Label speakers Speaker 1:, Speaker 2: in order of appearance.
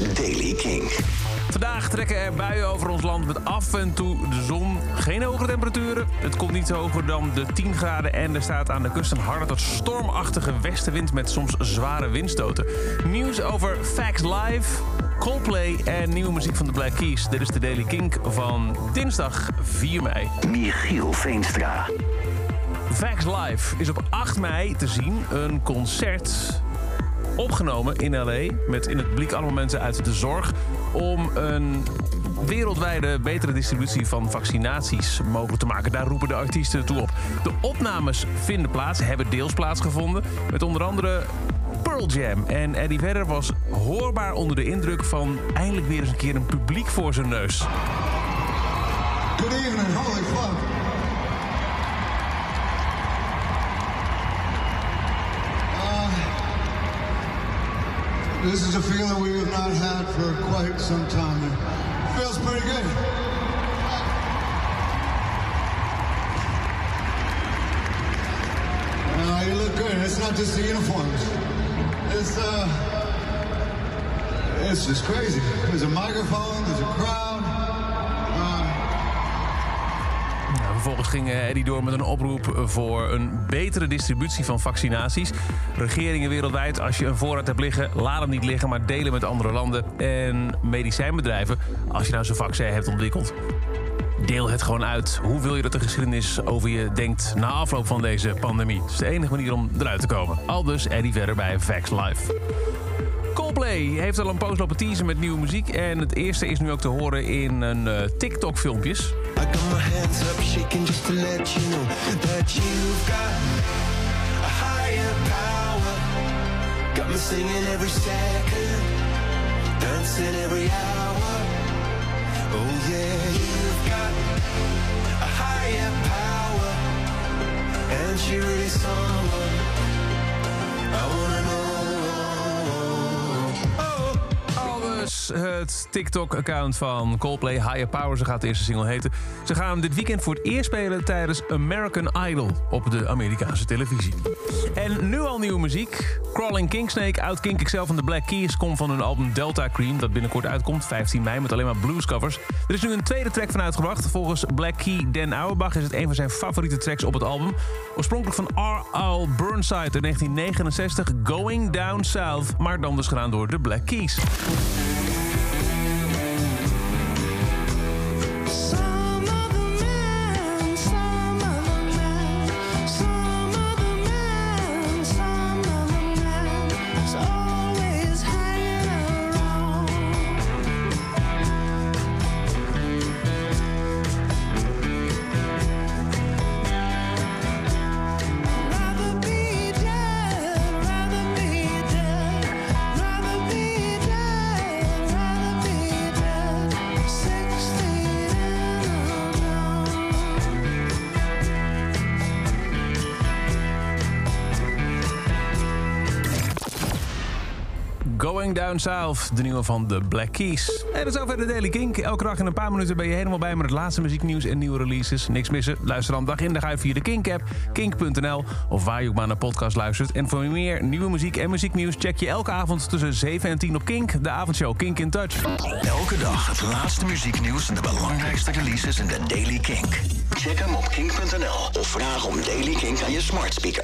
Speaker 1: is Daily King.
Speaker 2: Vandaag trekken er buien over ons land met af en toe de zon. Geen hogere temperaturen. Het komt niet hoger dan de 10 graden. En er staat aan de kust een harde tot stormachtige westenwind met soms zware windstoten. Nieuws over Facts Live, Coldplay en nieuwe muziek van de Black Keys. Dit is de Daily Kink van dinsdag 4 mei.
Speaker 1: Michiel Veenstra.
Speaker 2: Facts Live is op 8 mei te zien. Een concert opgenomen in L.A. met in het publiek allemaal mensen uit de zorg... om een wereldwijde betere distributie van vaccinaties mogelijk te maken. Daar roepen de artiesten toe op. De opnames vinden plaats, hebben deels plaatsgevonden... met onder andere Pearl Jam. En Eddie Vedder was hoorbaar onder de indruk van eindelijk weer eens een keer een publiek voor zijn neus.
Speaker 3: Good evening, holy fuck. This is a feeling we have not had for quite some time. It feels pretty good. Uh, you look good. It's not just the uniforms. It's uh, it's just crazy. There's a microphone. There's a crowd.
Speaker 2: Vervolgens ging eh, Eddie door met een oproep voor een betere distributie van vaccinaties. Regeringen wereldwijd, als je een voorraad hebt liggen, laat hem niet liggen, maar delen met andere landen. En medicijnbedrijven, als je nou zo'n vaccin hebt ontwikkeld, deel het gewoon uit. Hoe wil je dat de geschiedenis over je denkt na afloop van deze pandemie? Dat is de enige manier om eruit te komen. Al dus Eddie verder bij Vax Live. Coldplay heeft al een poos lopen met nieuwe muziek. En het eerste is nu ook te horen in een eh, TikTok-filmpjes.
Speaker 4: I got my hands up shaking just to let you know that you've got a higher power. Got me singing every second, dancing every hour. Oh yeah, you've got a higher power, and she really someone I wanna know. Oh.
Speaker 2: oh Al dus het TikTok-account van Coldplay, Higher Power, zo gaat de eerste single heten. Ze gaan dit weekend voor het eerst spelen tijdens American Idol op de Amerikaanse televisie. En nu al nieuwe muziek. Crawling Kingsnake uit Kink XL van de Black Keys komt van hun album Delta Cream, dat binnenkort uitkomt, 15 mei, met alleen maar bluescovers. Er is nu een tweede track van uitgebracht. Volgens Black Key Dan Auerbach is het een van zijn favoriete tracks op het album. Oorspronkelijk van R.L. Burnside uit 1969, Going Down South, maar dan dus gedaan door de Black Keys. Going Down South, de nieuwe van de Black Keys. En dat is over de Daily Kink. Elke dag in een paar minuten ben je helemaal bij met het laatste muzieknieuws en nieuwe releases. Niks missen? Luister dan dag in dag uit via de Kink-app, kink.nl... of waar je ook maar naar podcast luistert. En voor meer nieuwe muziek en muzieknieuws... check je elke avond tussen 7 en 10 op Kink, de avondshow Kink in Touch.
Speaker 1: Elke dag het laatste muzieknieuws en de belangrijkste releases in de Daily Kink. Check hem op kink.nl of vraag om Daily Kink aan je smart speaker.